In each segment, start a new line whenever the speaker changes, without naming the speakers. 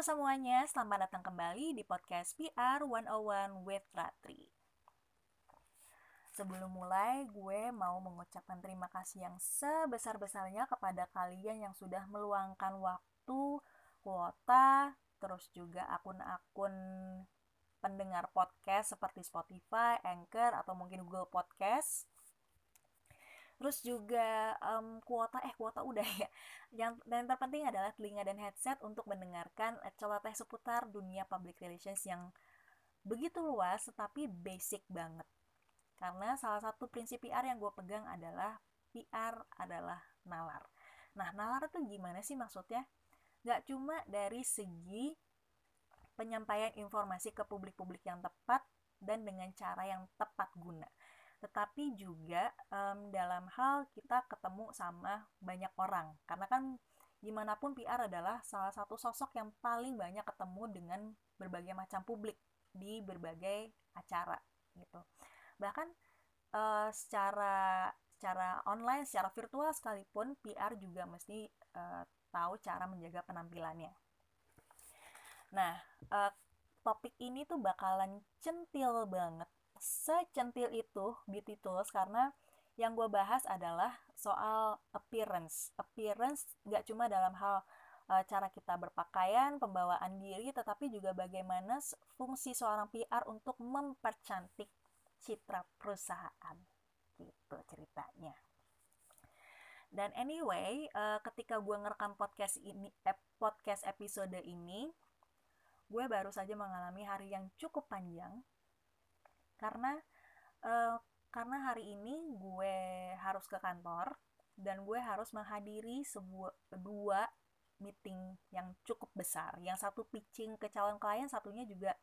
Semuanya, selamat datang kembali di podcast PR 101 with Ratri. Sebelum mulai, gue mau mengucapkan terima kasih yang sebesar-besarnya kepada kalian yang sudah meluangkan waktu, kuota, terus juga akun-akun pendengar podcast seperti Spotify, Anchor, atau mungkin Google Podcast terus juga um, kuota eh kuota udah ya. Yang dan terpenting adalah telinga dan headset untuk mendengarkan celoteh seputar dunia public relations yang begitu luas tetapi basic banget. Karena salah satu prinsip PR yang gue pegang adalah PR adalah nalar. Nah nalar itu gimana sih maksudnya? Gak cuma dari segi penyampaian informasi ke publik-publik yang tepat dan dengan cara yang tepat guna tetapi juga um, dalam hal kita ketemu sama banyak orang. Karena kan gimana pun PR adalah salah satu sosok yang paling banyak ketemu dengan berbagai macam publik di berbagai acara gitu. Bahkan uh, secara secara online secara virtual sekalipun PR juga mesti uh, tahu cara menjaga penampilannya. Nah uh, topik ini tuh bakalan centil banget secentil itu beauty tools karena yang gue bahas adalah soal appearance. Appearance gak cuma dalam hal e, cara kita berpakaian, pembawaan diri, tetapi juga bagaimana fungsi seorang PR untuk mempercantik citra perusahaan. Gitu ceritanya. Dan anyway, e, ketika gue ngerekam podcast ini, eh, podcast episode ini, gue baru saja mengalami hari yang cukup panjang karena uh, karena hari ini gue harus ke kantor dan gue harus menghadiri sebuah dua meeting yang cukup besar. Yang satu pitching ke calon klien satunya juga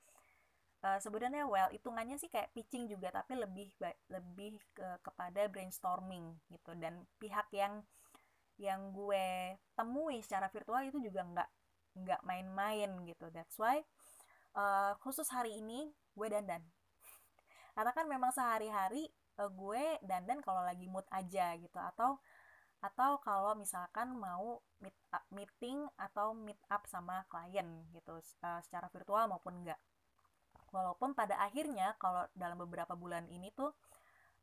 uh, sebenarnya well hitungannya sih kayak pitching juga tapi lebih lebih ke, kepada brainstorming gitu. Dan pihak yang yang gue temui secara virtual itu juga nggak nggak main-main gitu. That's why uh, khusus hari ini gue dandan karena kan memang sehari-hari uh, gue dandan kalau lagi mood aja gitu. Atau atau kalau misalkan mau meet up, meeting atau meet up sama klien gitu uh, secara virtual maupun enggak. Walaupun pada akhirnya kalau dalam beberapa bulan ini tuh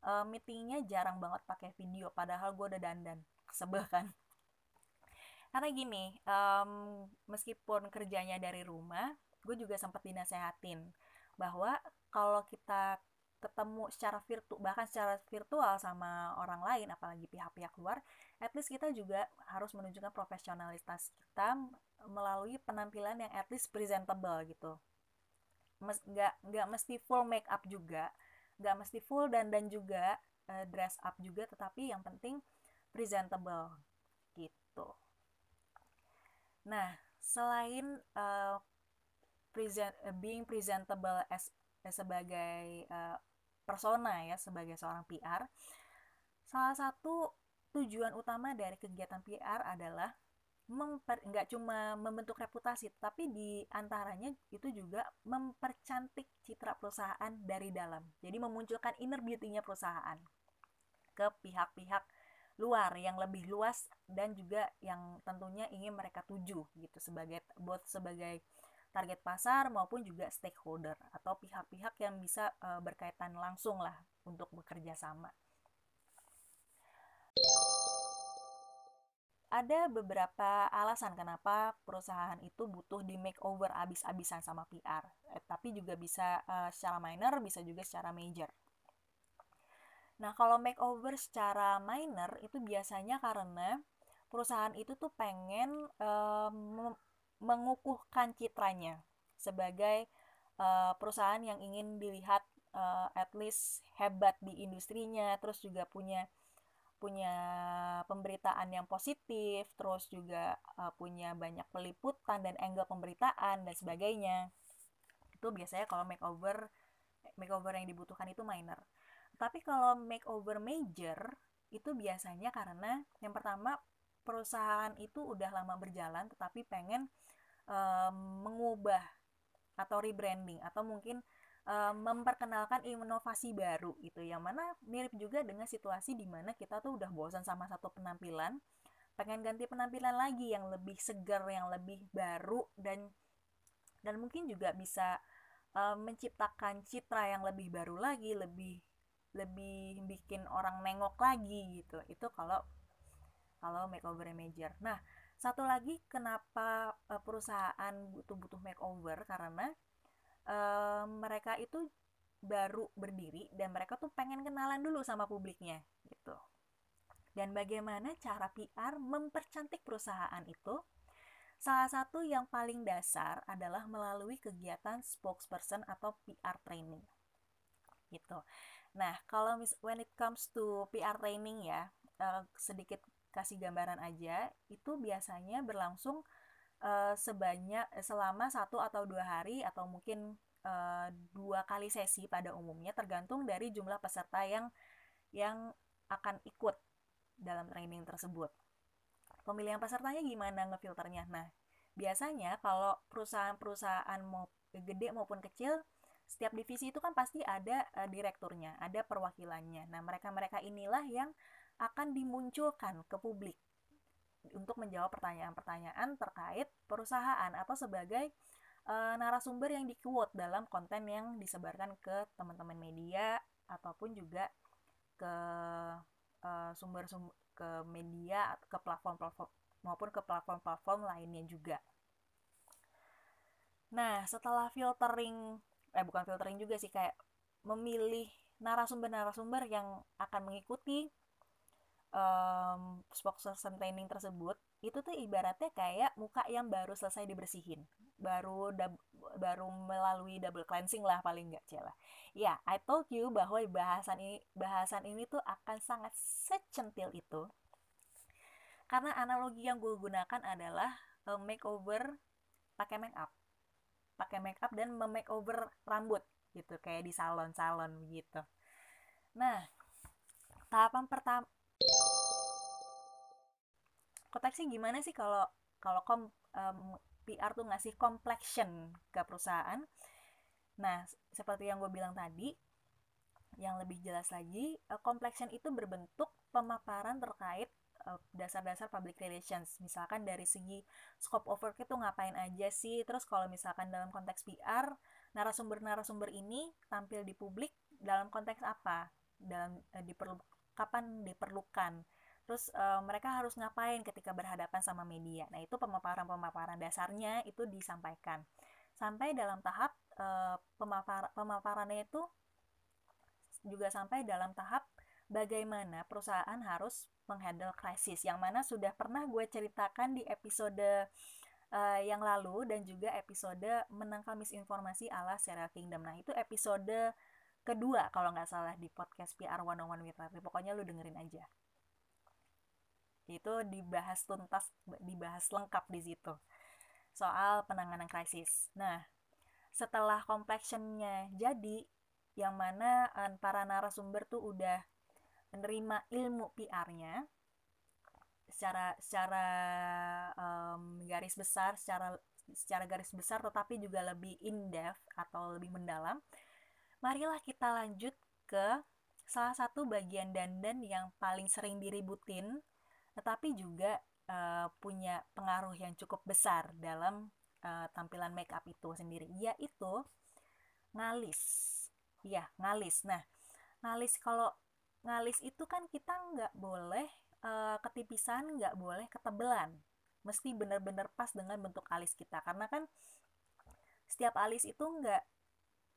uh, meetingnya jarang banget pakai video padahal gue udah dandan. Sebel kan? Karena gini um, meskipun kerjanya dari rumah gue juga sempat dinasehatin bahwa kalau kita ketemu secara virtual bahkan secara virtual sama orang lain apalagi pihak-pihak luar at least kita juga harus menunjukkan profesionalitas kita melalui penampilan yang at least presentable gitu. Mes, nggak nggak mesti full make up juga nggak mesti full dan dan juga uh, dress up juga tetapi yang penting presentable gitu. Nah selain uh, present uh, being presentable as sebagai persona ya sebagai seorang PR. Salah satu tujuan utama dari kegiatan PR adalah memper nggak cuma membentuk reputasi tapi di antaranya itu juga mempercantik citra perusahaan dari dalam jadi memunculkan inner beauty-nya perusahaan ke pihak-pihak luar yang lebih luas dan juga yang tentunya ingin mereka tuju gitu sebagai buat sebagai target pasar maupun juga stakeholder atau pihak-pihak yang bisa e, berkaitan langsung lah untuk bekerja sama. Ada beberapa alasan kenapa perusahaan itu butuh di makeover abis-abisan sama PR, eh, tapi juga bisa e, secara minor, bisa juga secara major. Nah, kalau makeover secara minor itu biasanya karena perusahaan itu tuh pengen um, mengukuhkan citranya sebagai uh, perusahaan yang ingin dilihat uh, at least hebat di industrinya, terus juga punya punya pemberitaan yang positif, terus juga uh, punya banyak peliputan dan angle pemberitaan dan sebagainya. Itu biasanya kalau makeover makeover yang dibutuhkan itu minor. Tapi kalau makeover major itu biasanya karena yang pertama perusahaan itu udah lama berjalan tetapi pengen um, mengubah atau rebranding atau mungkin um, memperkenalkan inovasi baru itu yang mana mirip juga dengan situasi di mana kita tuh udah bosan sama satu penampilan pengen ganti penampilan lagi yang lebih segar yang lebih baru dan dan mungkin juga bisa uh, menciptakan citra yang lebih baru lagi lebih lebih bikin orang nengok lagi gitu. Itu kalau kalau makeover major nah satu lagi kenapa perusahaan butuh-butuh makeover karena uh, mereka itu baru berdiri dan mereka tuh pengen kenalan dulu sama publiknya gitu dan bagaimana cara PR mempercantik perusahaan itu? Salah satu yang paling dasar adalah melalui kegiatan spokesperson atau PR training. Gitu. Nah, kalau mis when it comes to PR training ya, uh, sedikit kasih gambaran aja, itu biasanya berlangsung uh, sebanyak selama satu atau dua hari atau mungkin uh, dua kali sesi pada umumnya tergantung dari jumlah peserta yang yang akan ikut dalam training tersebut. Pemilihan pesertanya gimana ngefilternya? Nah, biasanya kalau perusahaan-perusahaan mau gede maupun kecil, setiap divisi itu kan pasti ada uh, direkturnya, ada perwakilannya. Nah, mereka-mereka inilah yang akan dimunculkan ke publik untuk menjawab pertanyaan-pertanyaan terkait perusahaan atau sebagai uh, narasumber yang di dalam konten yang disebarkan ke teman-teman media ataupun juga ke Eh, sumber-sumber ke media ke platform-platform maupun ke platform-platform lainnya juga. Nah, setelah filtering eh bukan filtering juga sih kayak memilih narasumber-narasumber yang akan mengikuti um, spokesperson training tersebut itu tuh ibaratnya kayak muka yang baru selesai dibersihin. Baru baru melalui double cleansing lah paling nggak cila ya I told you bahwa bahasan ini bahasan ini tuh akan sangat secentil itu. Karena analogi yang gue gunakan adalah uh, makeover pakai make up. Pakai make up dan memakeover rambut gitu kayak di salon-salon gitu. Nah tahapan pertama konteksnya gimana sih kalau kalau kom um, PR tuh ngasih complexion ke perusahaan. Nah, seperti yang gue bilang tadi, yang lebih jelas lagi, uh, complexion itu berbentuk pemaparan terkait uh, dasar-dasar public relations. Misalkan dari segi scope of work itu ngapain aja sih, terus kalau misalkan dalam konteks PR, narasumber-narasumber ini tampil di publik dalam konteks apa? Dalam uh, diperlu kapan diperlukan terus uh, mereka harus ngapain ketika berhadapan sama media? Nah itu pemaparan-pemaparan dasarnya itu disampaikan. Sampai dalam tahap uh, pemapar pemaparannya itu juga sampai dalam tahap bagaimana perusahaan harus menghandle krisis. Yang mana sudah pernah gue ceritakan di episode uh, yang lalu dan juga episode menangkal misinformasi ala serial kingdom. Nah itu episode kedua kalau nggak salah di podcast PR 101 with Raffi. Pokoknya lu dengerin aja itu dibahas tuntas dibahas lengkap di situ. Soal penanganan krisis. Nah setelah complexionnya jadi yang mana eh, para narasumber tuh udah menerima ilmu PR-nya secara secara um, garis besar secara secara garis besar tetapi juga lebih in depth atau lebih mendalam. Marilah kita lanjut ke salah satu bagian dandan yang paling sering diributin tetapi juga uh, punya pengaruh yang cukup besar dalam uh, tampilan make up itu sendiri. Yaitu ngalis. Ya ngalis. Nah ngalis kalau ngalis itu kan kita nggak boleh uh, ketipisan nggak boleh ketebelan. Mesti benar-benar pas dengan bentuk alis kita. Karena kan setiap alis itu nggak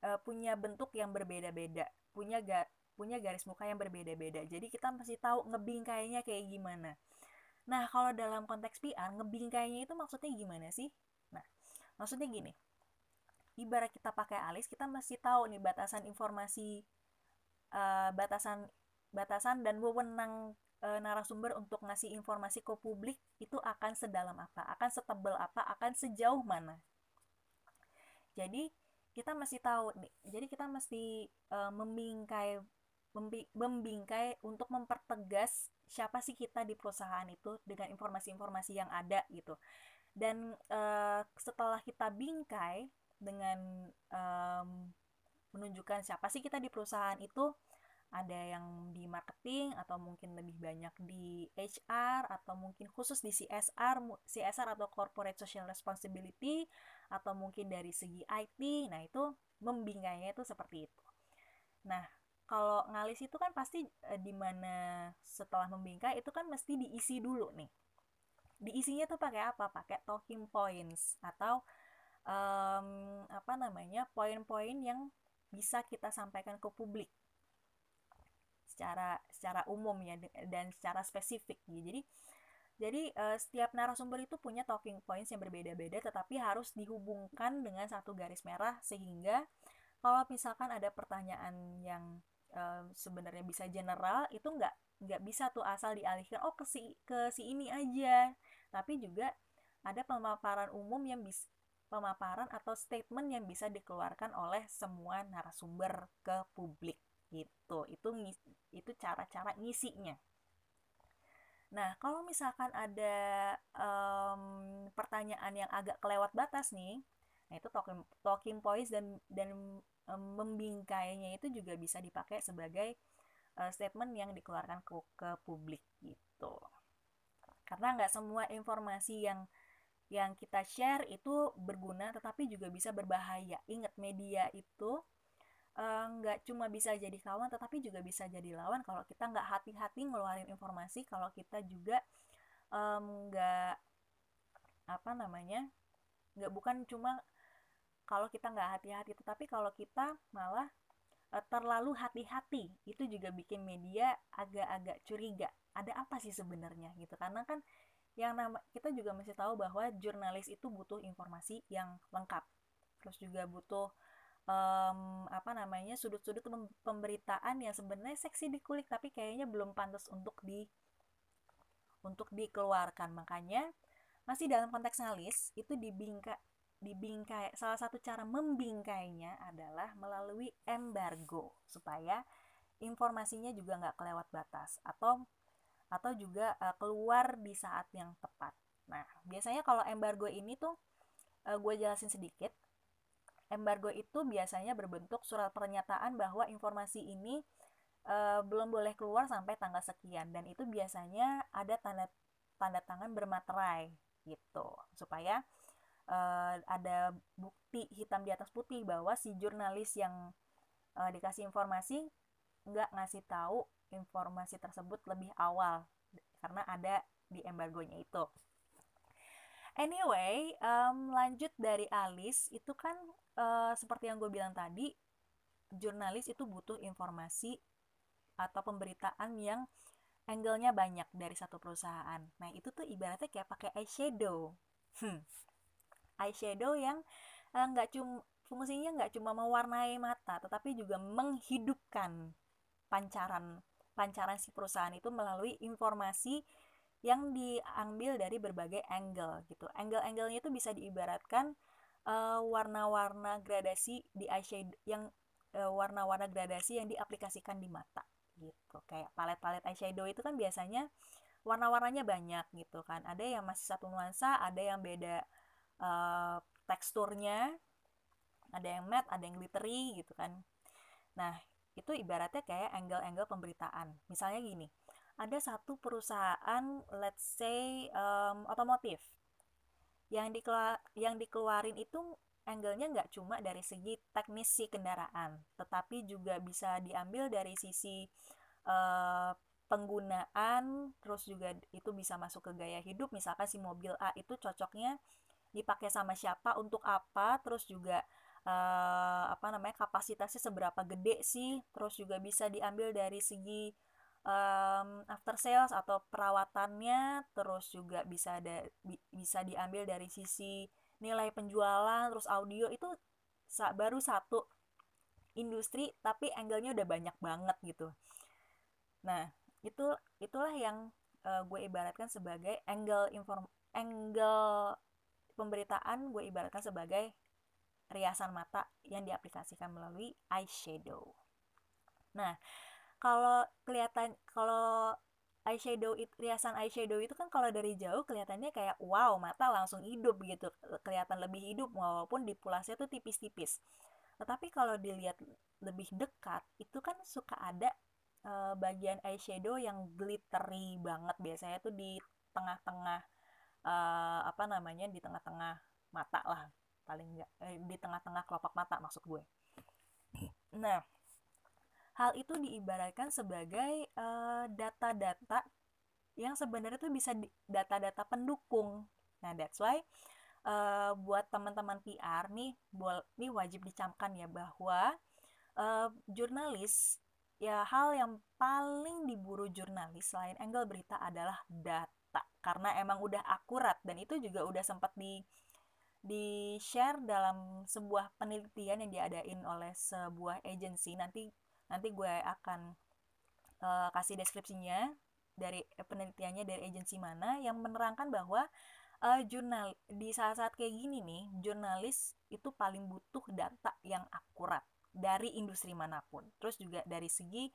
uh, punya bentuk yang berbeda-beda. Punya ga, punya garis muka yang berbeda-beda. Jadi kita mesti tahu ngebingkainya kayak gimana Nah, kalau dalam konteks PR, ngebingkainya itu maksudnya gimana sih? Nah, maksudnya gini. Ibarat kita pakai alis, kita mesti tahu nih batasan informasi uh, batasan batasan dan wewenang uh, narasumber untuk ngasih informasi ke publik itu akan sedalam apa, akan setebal apa, akan sejauh mana. Jadi, kita mesti tahu nih. Jadi kita mesti uh, membingkai membingkai untuk mempertegas siapa sih kita di perusahaan itu dengan informasi-informasi yang ada gitu. Dan uh, setelah kita bingkai dengan um, menunjukkan siapa sih kita di perusahaan itu ada yang di marketing atau mungkin lebih banyak di HR atau mungkin khusus di CSR CSR atau corporate social responsibility atau mungkin dari segi IT nah itu membingkainya itu seperti itu. Nah kalau ngalis itu kan pasti e, di mana setelah membingkai itu kan mesti diisi dulu nih. Diisinya tuh pakai apa? Pakai talking points atau um, apa namanya poin-poin yang bisa kita sampaikan ke publik. Secara secara umum ya dan secara spesifik gitu. Jadi jadi uh, setiap narasumber itu punya talking points yang berbeda-beda tetapi harus dihubungkan dengan satu garis merah sehingga kalau misalkan ada pertanyaan yang sebenarnya bisa general itu nggak nggak bisa tuh asal dialihkan oh ke si ke si ini aja. Tapi juga ada pemaparan umum yang bisa pemaparan atau statement yang bisa dikeluarkan oleh semua narasumber ke publik gitu. Itu itu cara-cara ngisinya. Nah kalau misalkan ada um, pertanyaan yang agak kelewat batas nih nah itu talking talking points dan dan membingkainya itu juga bisa dipakai sebagai uh, statement yang dikeluarkan ke, ke publik gitu. Karena nggak semua informasi yang yang kita share itu berguna tetapi juga bisa berbahaya. Ingat media itu Eh, nggak uh, cuma bisa jadi kawan tetapi juga bisa jadi lawan kalau kita nggak hati-hati ngeluarin informasi kalau kita juga nggak um, apa namanya nggak bukan cuma kalau kita nggak hati-hati. Tetapi kalau kita malah uh, terlalu hati-hati itu juga bikin media agak-agak curiga. Ada apa sih sebenarnya gitu. Karena kan yang nama kita juga mesti tahu bahwa jurnalis itu butuh informasi yang lengkap. Terus juga butuh um, apa namanya sudut-sudut pemberitaan yang sebenarnya seksi di kulit tapi kayaknya belum pantas untuk di untuk dikeluarkan. Makanya masih dalam konteks ngalis itu dibingkai dibingkai. Salah satu cara membingkainya adalah melalui embargo supaya informasinya juga nggak kelewat batas atau atau juga uh, keluar di saat yang tepat. Nah biasanya kalau embargo ini tuh uh, gue jelasin sedikit. Embargo itu biasanya berbentuk surat pernyataan bahwa informasi ini e, belum boleh keluar sampai tanggal sekian. Dan itu biasanya ada tanda tanda tangan bermaterai gitu. Supaya e, ada bukti hitam di atas putih bahwa si jurnalis yang e, dikasih informasi nggak ngasih tahu informasi tersebut lebih awal karena ada di embargonya itu. Anyway, um, lanjut dari Alis itu kan uh, seperti yang gue bilang tadi, jurnalis itu butuh informasi atau pemberitaan yang angle-nya banyak dari satu perusahaan. Nah itu tuh ibaratnya kayak pakai eyeshadow. Hmm. Eyeshadow yang eh, nggak uh, cuma fungsinya nggak cuma mewarnai mata, tetapi juga menghidupkan pancaran pancaran si perusahaan itu melalui informasi yang diambil dari berbagai angle gitu. Angle-anglenya itu bisa diibaratkan uh, warna-warna gradasi di eyeshadow yang uh, warna-warna gradasi yang diaplikasikan di mata gitu. Kayak palet-palet eyeshadow itu kan biasanya warna-warnanya banyak gitu kan. Ada yang masih satu nuansa, ada yang beda uh, teksturnya, ada yang matte, ada yang glittery gitu kan. Nah, itu ibaratnya kayak angle-angle pemberitaan. Misalnya gini, ada satu perusahaan let's say um, otomotif yang dikeluar yang dikeluarin itu angle-nya nggak cuma dari segi teknis si kendaraan tetapi juga bisa diambil dari sisi uh, penggunaan terus juga itu bisa masuk ke gaya hidup misalkan si mobil A itu cocoknya dipakai sama siapa untuk apa terus juga uh, apa namanya kapasitasnya seberapa gede sih terus juga bisa diambil dari segi um, after sales atau perawatannya terus juga bisa ada bi, bisa diambil dari sisi nilai penjualan terus audio itu baru satu industri tapi angle-nya udah banyak banget gitu. Nah itu itulah yang uh, gue ibaratkan sebagai angle inform angle pemberitaan gue ibaratkan sebagai riasan mata yang diaplikasikan melalui eyeshadow. Nah kalau kelihatan kalau eyeshadow itu riasan eyeshadow itu kan kalau dari jauh kelihatannya kayak wow mata langsung hidup gitu. Kelihatan lebih hidup walaupun di pulasnya tuh tipis-tipis. Tetapi kalau dilihat lebih dekat itu kan suka ada uh, bagian eyeshadow yang glittery banget. Biasanya tuh di tengah-tengah uh, apa namanya di tengah-tengah mata lah paling enggak eh, di tengah-tengah kelopak mata maksud gue. Nah hal itu diibaratkan sebagai data-data uh, yang sebenarnya tuh bisa data-data pendukung. Nah that's why uh, buat teman-teman PR nih, nih wajib dicamkan ya bahwa uh, jurnalis ya hal yang paling diburu jurnalis selain angle berita adalah data karena emang udah akurat dan itu juga udah sempat di di share dalam sebuah penelitian yang diadain oleh sebuah agency. Nanti nanti gue akan uh, kasih deskripsinya dari penelitiannya dari agensi mana yang menerangkan bahwa uh, jurnal di saat-saat kayak gini nih jurnalis itu paling butuh data yang akurat dari industri mana pun. Terus juga dari segi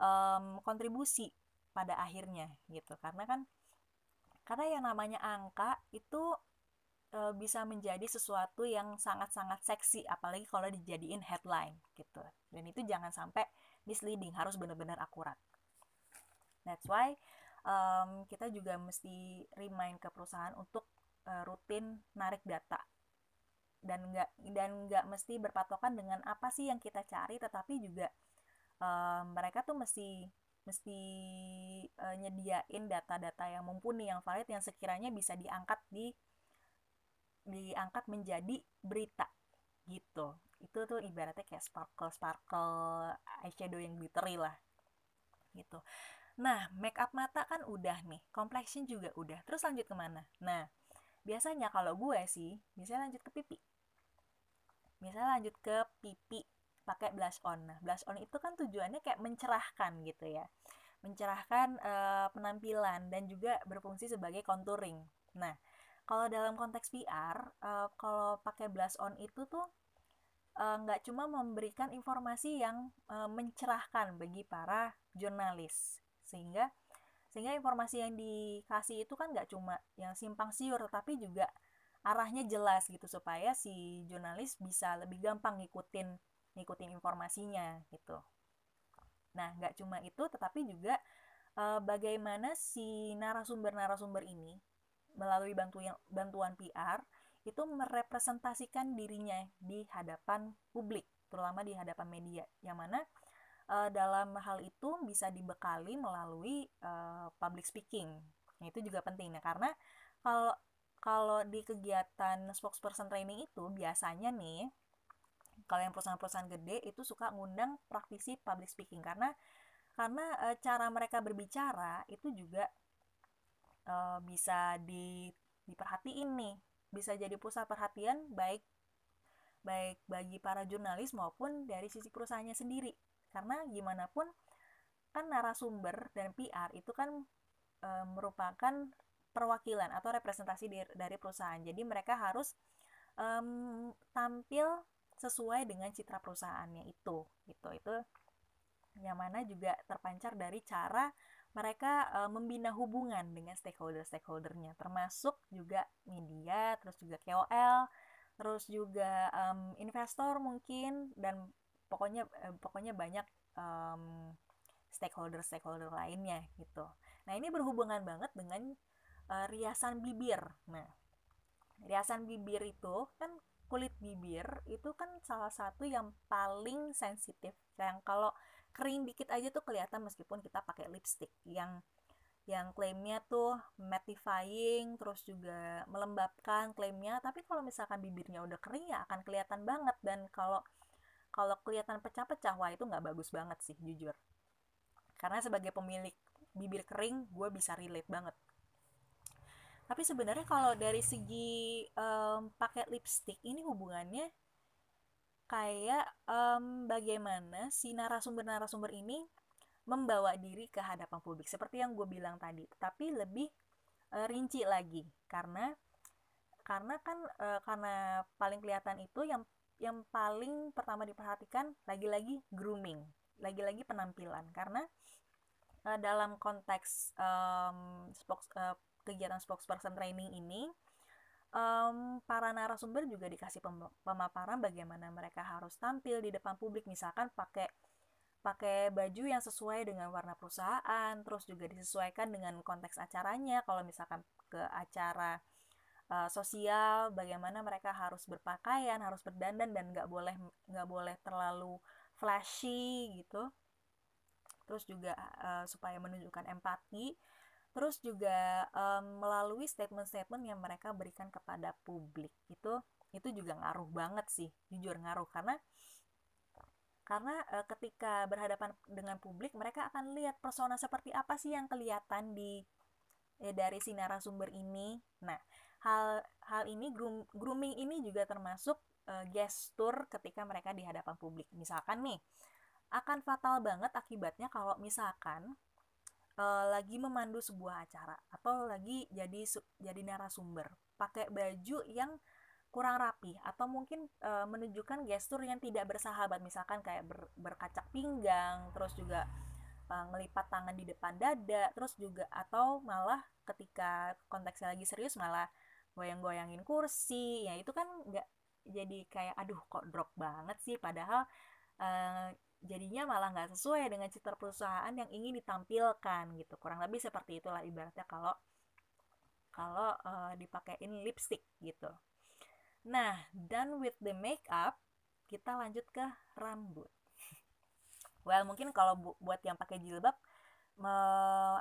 um, kontribusi pada akhirnya gitu. Karena kan karena yang namanya angka itu e, bisa menjadi sesuatu yang sangat-sangat seksi apalagi kalau dijadiin headline gitu. Dan itu jangan sampai misleading harus benar-benar akurat. That's why um, kita juga mesti remind ke perusahaan untuk uh, rutin narik data. Dan nggak dan nggak mesti berpatokan dengan apa sih yang kita cari tetapi juga um, mereka tuh mesti mesti uh, nyediain data-data yang mumpuni yang valid yang sekiranya bisa diangkat di diangkat menjadi berita gitu itu tuh ibaratnya kayak sparkle sparkle eyeshadow yang glittery lah gitu Nah, make up mata kan udah nih, complexion juga udah. Terus lanjut ke mana? Nah, biasanya kalau gue sih, biasanya lanjut ke pipi. Biasanya lanjut ke pipi pakai blush on. Nah, blush on itu kan tujuannya kayak mencerahkan gitu ya. Mencerahkan e, penampilan dan juga berfungsi sebagai contouring. Nah, kalau dalam konteks PR, eh, kalau pakai blush on itu tuh nggak cuma memberikan informasi yang e, mencerahkan bagi para jurnalis sehingga sehingga informasi yang dikasih itu kan nggak cuma yang simpang siur tapi juga arahnya jelas gitu supaya si jurnalis bisa lebih gampang ngikutin ngikutin informasinya gitu. Nah nggak cuma itu tetapi juga e, bagaimana si narasumber-narasumber ini melalui bantuan bantuan PR itu merepresentasikan dirinya di hadapan publik terutama di hadapan media. Yang mana uh, dalam hal itu bisa dibekali melalui uh, public speaking. Nah, itu juga penting. Nah karena kalau kalau di kegiatan spokesperson training itu biasanya nih kalau yang perusahaan-perusahaan gede itu suka ngundang praktisi public speaking. Karena karena e, cara mereka berbicara itu juga e, bisa di diperhatiin nih. Bisa jadi pusat perhatian baik baik bagi para jurnalis maupun dari sisi perusahaannya sendiri. Karena gimana pun kan narasumber dan PR itu kan e, merupakan perwakilan atau representasi dari perusahaan. Jadi mereka harus e, tampil sesuai dengan citra perusahaannya itu gitu. Itu yang mana juga terpancar dari cara mereka e, membina hubungan dengan stakeholder stakeholdernya termasuk juga media terus juga KOL terus juga um, investor mungkin dan pokoknya eh, pokoknya banyak um, stakeholder stakeholder lainnya gitu. Nah ini berhubungan banget dengan uh, riasan bibir. Nah riasan bibir itu kan kulit bibir itu kan salah satu yang paling sensitif. Yang kalau kering dikit aja tuh kelihatan meskipun kita pakai lipstick. Yang yang klaimnya tuh mattifying terus juga melembabkan klaimnya. Tapi kalau misalkan bibirnya udah kering ya akan kelihatan banget. Dan kalau kalau kelihatan pecah-pecah wah itu nggak bagus banget sih jujur. Karena sebagai pemilik bibir kering gue bisa relate banget tapi sebenarnya kalau dari segi um, pakai lipstick ini hubungannya kayak um, bagaimana si narasumber-narasumber ini membawa diri ke hadapan publik. Seperti yang gue bilang tadi tapi lebih uh, rinci lagi. Karena karena kan uh, karena paling kelihatan itu yang yang paling pertama diperhatikan lagi-lagi grooming, lagi-lagi penampilan. Karena uh, dalam konteks um, uh, kegiatan spokesperson training ini um, para narasumber juga dikasih pemaparan bagaimana mereka harus tampil di depan publik misalkan pakai pakai baju yang sesuai dengan warna perusahaan terus juga disesuaikan dengan konteks acaranya. Kalau misalkan ke acara uh, sosial bagaimana mereka harus berpakaian harus berdandan dan nggak boleh nggak boleh terlalu flashy gitu. Terus juga uh, supaya menunjukkan empati terus juga um, melalui statement-statement yang mereka berikan kepada publik itu itu juga ngaruh banget sih jujur ngaruh. Karena karena e, ketika berhadapan dengan publik mereka akan lihat persona seperti apa sih yang kelihatan di eh, dari si narasumber ini. Nah hal hal ini groom, grooming ini juga termasuk e, gestur ketika mereka di hadapan publik. Misalkan nih akan fatal banget akibatnya kalau misalkan e, lagi memandu sebuah acara atau lagi jadi jadi narasumber. Pakai baju yang kurang rapi atau mungkin e, menunjukkan gestur yang tidak bersahabat. Misalkan kayak ber, berkacak pinggang terus juga e, ngelipat tangan di depan dada terus juga atau malah ketika konteksnya lagi serius malah goyang-goyangin kursi. Ya itu kan nggak jadi kayak aduh kok drop banget sih? Padahal e, jadinya malah nggak sesuai dengan citra perusahaan yang ingin ditampilkan gitu kurang lebih seperti itulah ibaratnya kalau kalau uh, dipakein lipstick gitu Nah, done with the makeup, kita lanjut ke rambut. Well, mungkin kalau bu buat yang pakai jilbab, me,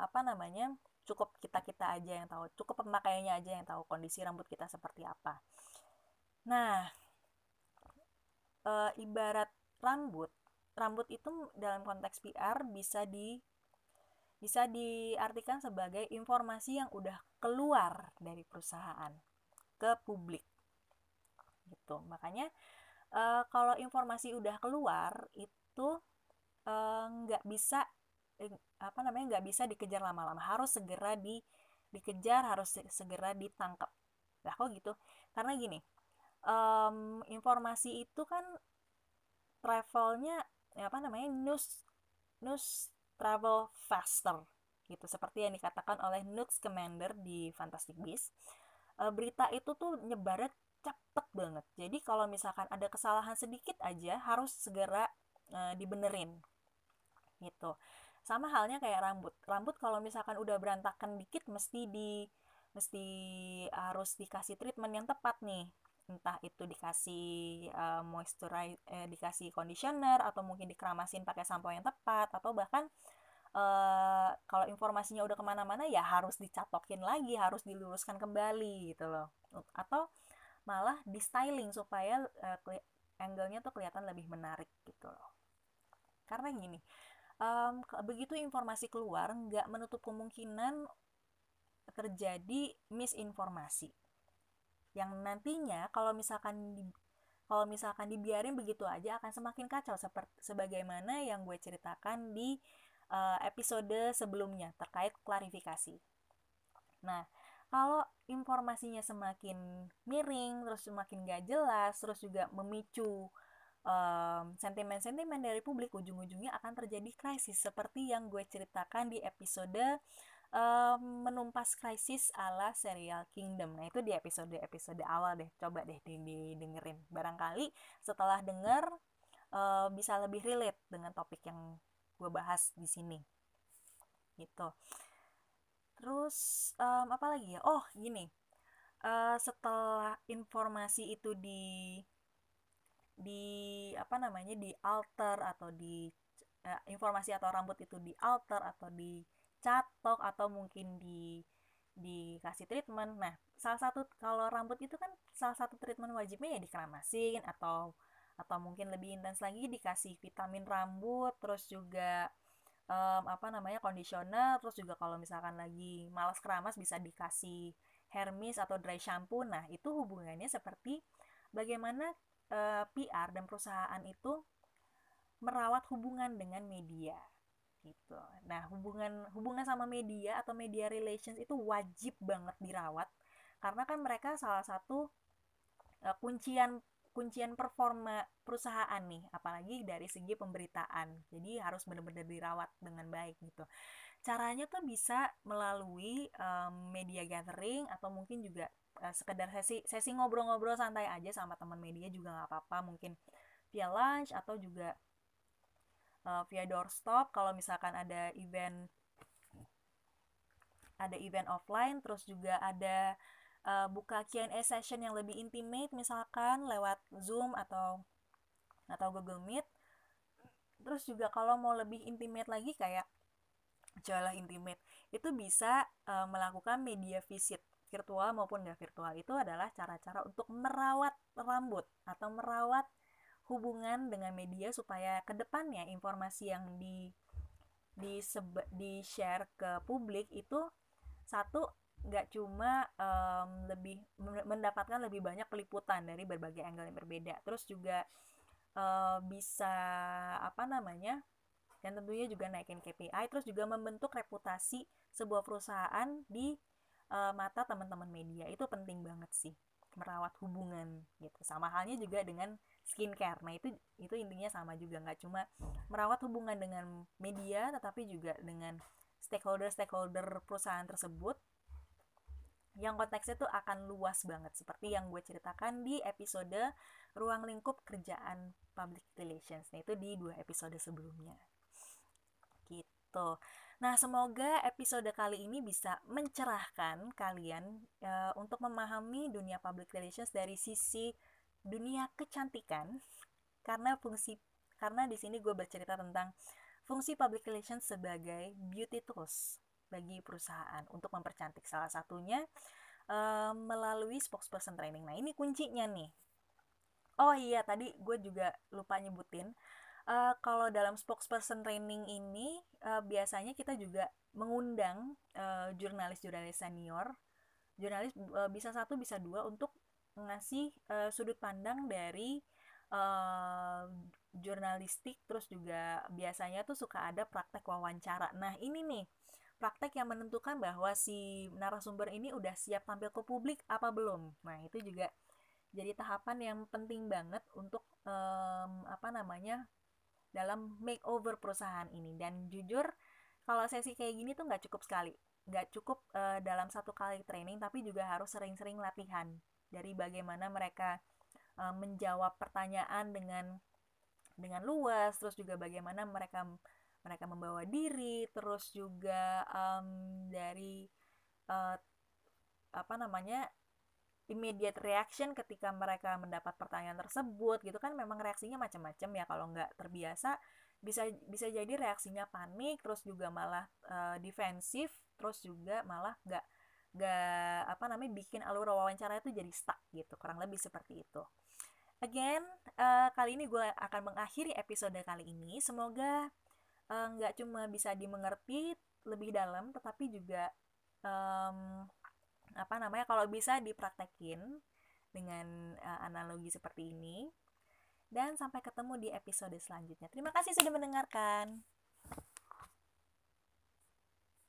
apa namanya, cukup kita kita aja yang tahu, cukup pemakaiannya aja yang tahu kondisi rambut kita seperti apa. Nah, e, ibarat rambut, rambut itu dalam konteks PR bisa di bisa diartikan sebagai informasi yang udah keluar dari perusahaan ke publik. Gitu. Makanya uh, kalau informasi udah keluar itu eh, nggak uh, bisa eh, apa namanya nggak bisa dikejar lama-lama. Harus segera di dikejar harus segera ditangkap. Lah kok gitu? Karena gini um, informasi itu kan travelnya apa namanya news news travel faster gitu. Seperti yang dikatakan oleh Nux Commander di Fantastic Beasts e, berita itu tuh nyebarnya cepet banget. Jadi kalau misalkan ada kesalahan sedikit aja harus segera e, dibenerin gitu. Sama halnya kayak rambut. Rambut kalau misalkan udah berantakan dikit mesti di mesti harus dikasih treatment yang tepat nih entah itu dikasih uh, moisturize eh, dikasih conditioner atau mungkin dikeramasin pakai sampo yang tepat atau bahkan uh, kalau informasinya udah ke mana-mana ya harus dicatokin lagi harus diluruskan kembali gitu loh. Atau malah di styling supaya uh, angle-nya tuh kelihatan lebih menarik gitu loh. Karena gini um, begitu informasi keluar nggak menutup kemungkinan terjadi misinformasi yang nantinya kalau misalkan di, kalau misalkan dibiarin begitu aja akan semakin kacau seperti sebagaimana yang gue ceritakan di uh, episode sebelumnya terkait klarifikasi. Nah, kalau informasinya semakin miring terus semakin gak jelas terus juga memicu sentimen sentimen-sentimen dari publik ujung-ujungnya akan terjadi krisis seperti yang gue ceritakan di episode um, menumpas krisis ala serial Kingdom. Nah itu di episode episode awal deh, coba deh didengerin. Barangkali setelah denger uh, bisa lebih relate dengan topik yang gue bahas di sini. Gitu terus um, apa lagi ya oh gini uh, setelah informasi itu di di apa namanya di alter atau di informasi atau rambut itu di alter atau di catok atau mungkin di dikasih treatment. Nah salah satu kalau rambut itu kan salah satu treatment wajibnya ya dikeramasin atau atau mungkin lebih intens lagi dikasih vitamin rambut terus juga um, apa namanya conditioner terus juga kalau misalkan lagi malas keramas bisa dikasih Hermes atau dry shampoo. Nah itu hubungannya seperti bagaimana uh, eh, PR dan perusahaan itu merawat hubungan dengan media gitu. Nah hubungan hubungan sama media atau media relations itu wajib banget dirawat. Karena kan mereka salah satu uh, kuncian kuncian performa perusahaan nih. Apalagi dari segi pemberitaan. Jadi harus benar-benar dirawat dengan baik gitu. Caranya tuh bisa melalui um, media gathering atau mungkin juga uh, sekedar sesi sesi ngobrol-ngobrol santai aja sama teman media juga nggak apa-apa. Mungkin via lunch atau juga uh, via doorstop kalau misalkan ada event ada event offline terus juga ada uh, buka Q&A session yang lebih intimate misalkan lewat Zoom atau atau Google Meet. Terus juga kalau mau lebih intimate lagi kayak jualah intimate itu bisa uh, melakukan media visit virtual maupun nggak virtual. Itu adalah cara-cara untuk merawat rambut atau merawat hubungan dengan media supaya ke depannya informasi yang di di di share ke publik itu satu nggak cuma um, lebih mendapatkan lebih banyak peliputan dari berbagai angle yang berbeda. Terus juga uh, bisa apa namanya dan tentunya juga naikin KPI terus juga membentuk reputasi sebuah perusahaan di uh, mata teman-teman media. Itu penting banget sih merawat hubungan gitu. Sama halnya juga dengan skincare. Nah itu itu intinya sama juga nggak cuma merawat hubungan dengan media tetapi juga dengan stakeholder stakeholder perusahaan tersebut yang konteksnya tuh akan luas banget. Seperti yang gue ceritakan di episode ruang lingkup kerjaan public relations. Nah itu di dua episode sebelumnya. Gitu. Nah semoga episode kali ini bisa mencerahkan kalian e, untuk memahami dunia public relations dari sisi dunia kecantikan karena fungsi karena di sini gue bercerita tentang Fungsi public relations sebagai beauty tools bagi perusahaan untuk mempercantik salah satunya uh, melalui spokesperson training. Nah ini kuncinya nih. Oh iya tadi gue juga lupa nyebutin uh, kalau dalam spokesperson training ini uh, biasanya kita juga mengundang jurnalis-jurnalis senior, jurnalis bisa satu bisa dua untuk ngasih uh, sudut pandang dari uh, jurnalistik terus juga biasanya tuh suka ada praktek wawancara. Nah ini nih praktek yang menentukan bahwa si narasumber ini udah siap tampil ke publik apa belum. Nah itu juga jadi tahapan yang penting banget untuk um, apa namanya dalam makeover perusahaan ini. Dan jujur kalau sesi kayak gini tuh nggak cukup sekali. Nggak cukup uh, dalam satu kali training tapi juga harus sering-sering latihan dari bagaimana mereka uh, menjawab pertanyaan dengan dengan luas terus juga bagaimana mereka mereka membawa diri terus juga um, dari uh, apa namanya immediate reaction ketika mereka mendapat pertanyaan tersebut gitu kan. Memang reaksinya macam-macam ya kalau nggak terbiasa bisa bisa jadi reaksinya panik terus juga malah uh, defensif terus juga malah nggak nggak apa namanya bikin alur wawancara itu jadi stuck gitu kurang lebih seperti itu Again, uh, kali ini gue akan mengakhiri episode kali ini. Semoga eh, nggak uh, cuma bisa dimengerti lebih dalam, tetapi juga um, apa namanya kalau bisa dipraktekin dengan uh, analogi seperti ini. Dan sampai ketemu di episode selanjutnya. Terima kasih sudah mendengarkan.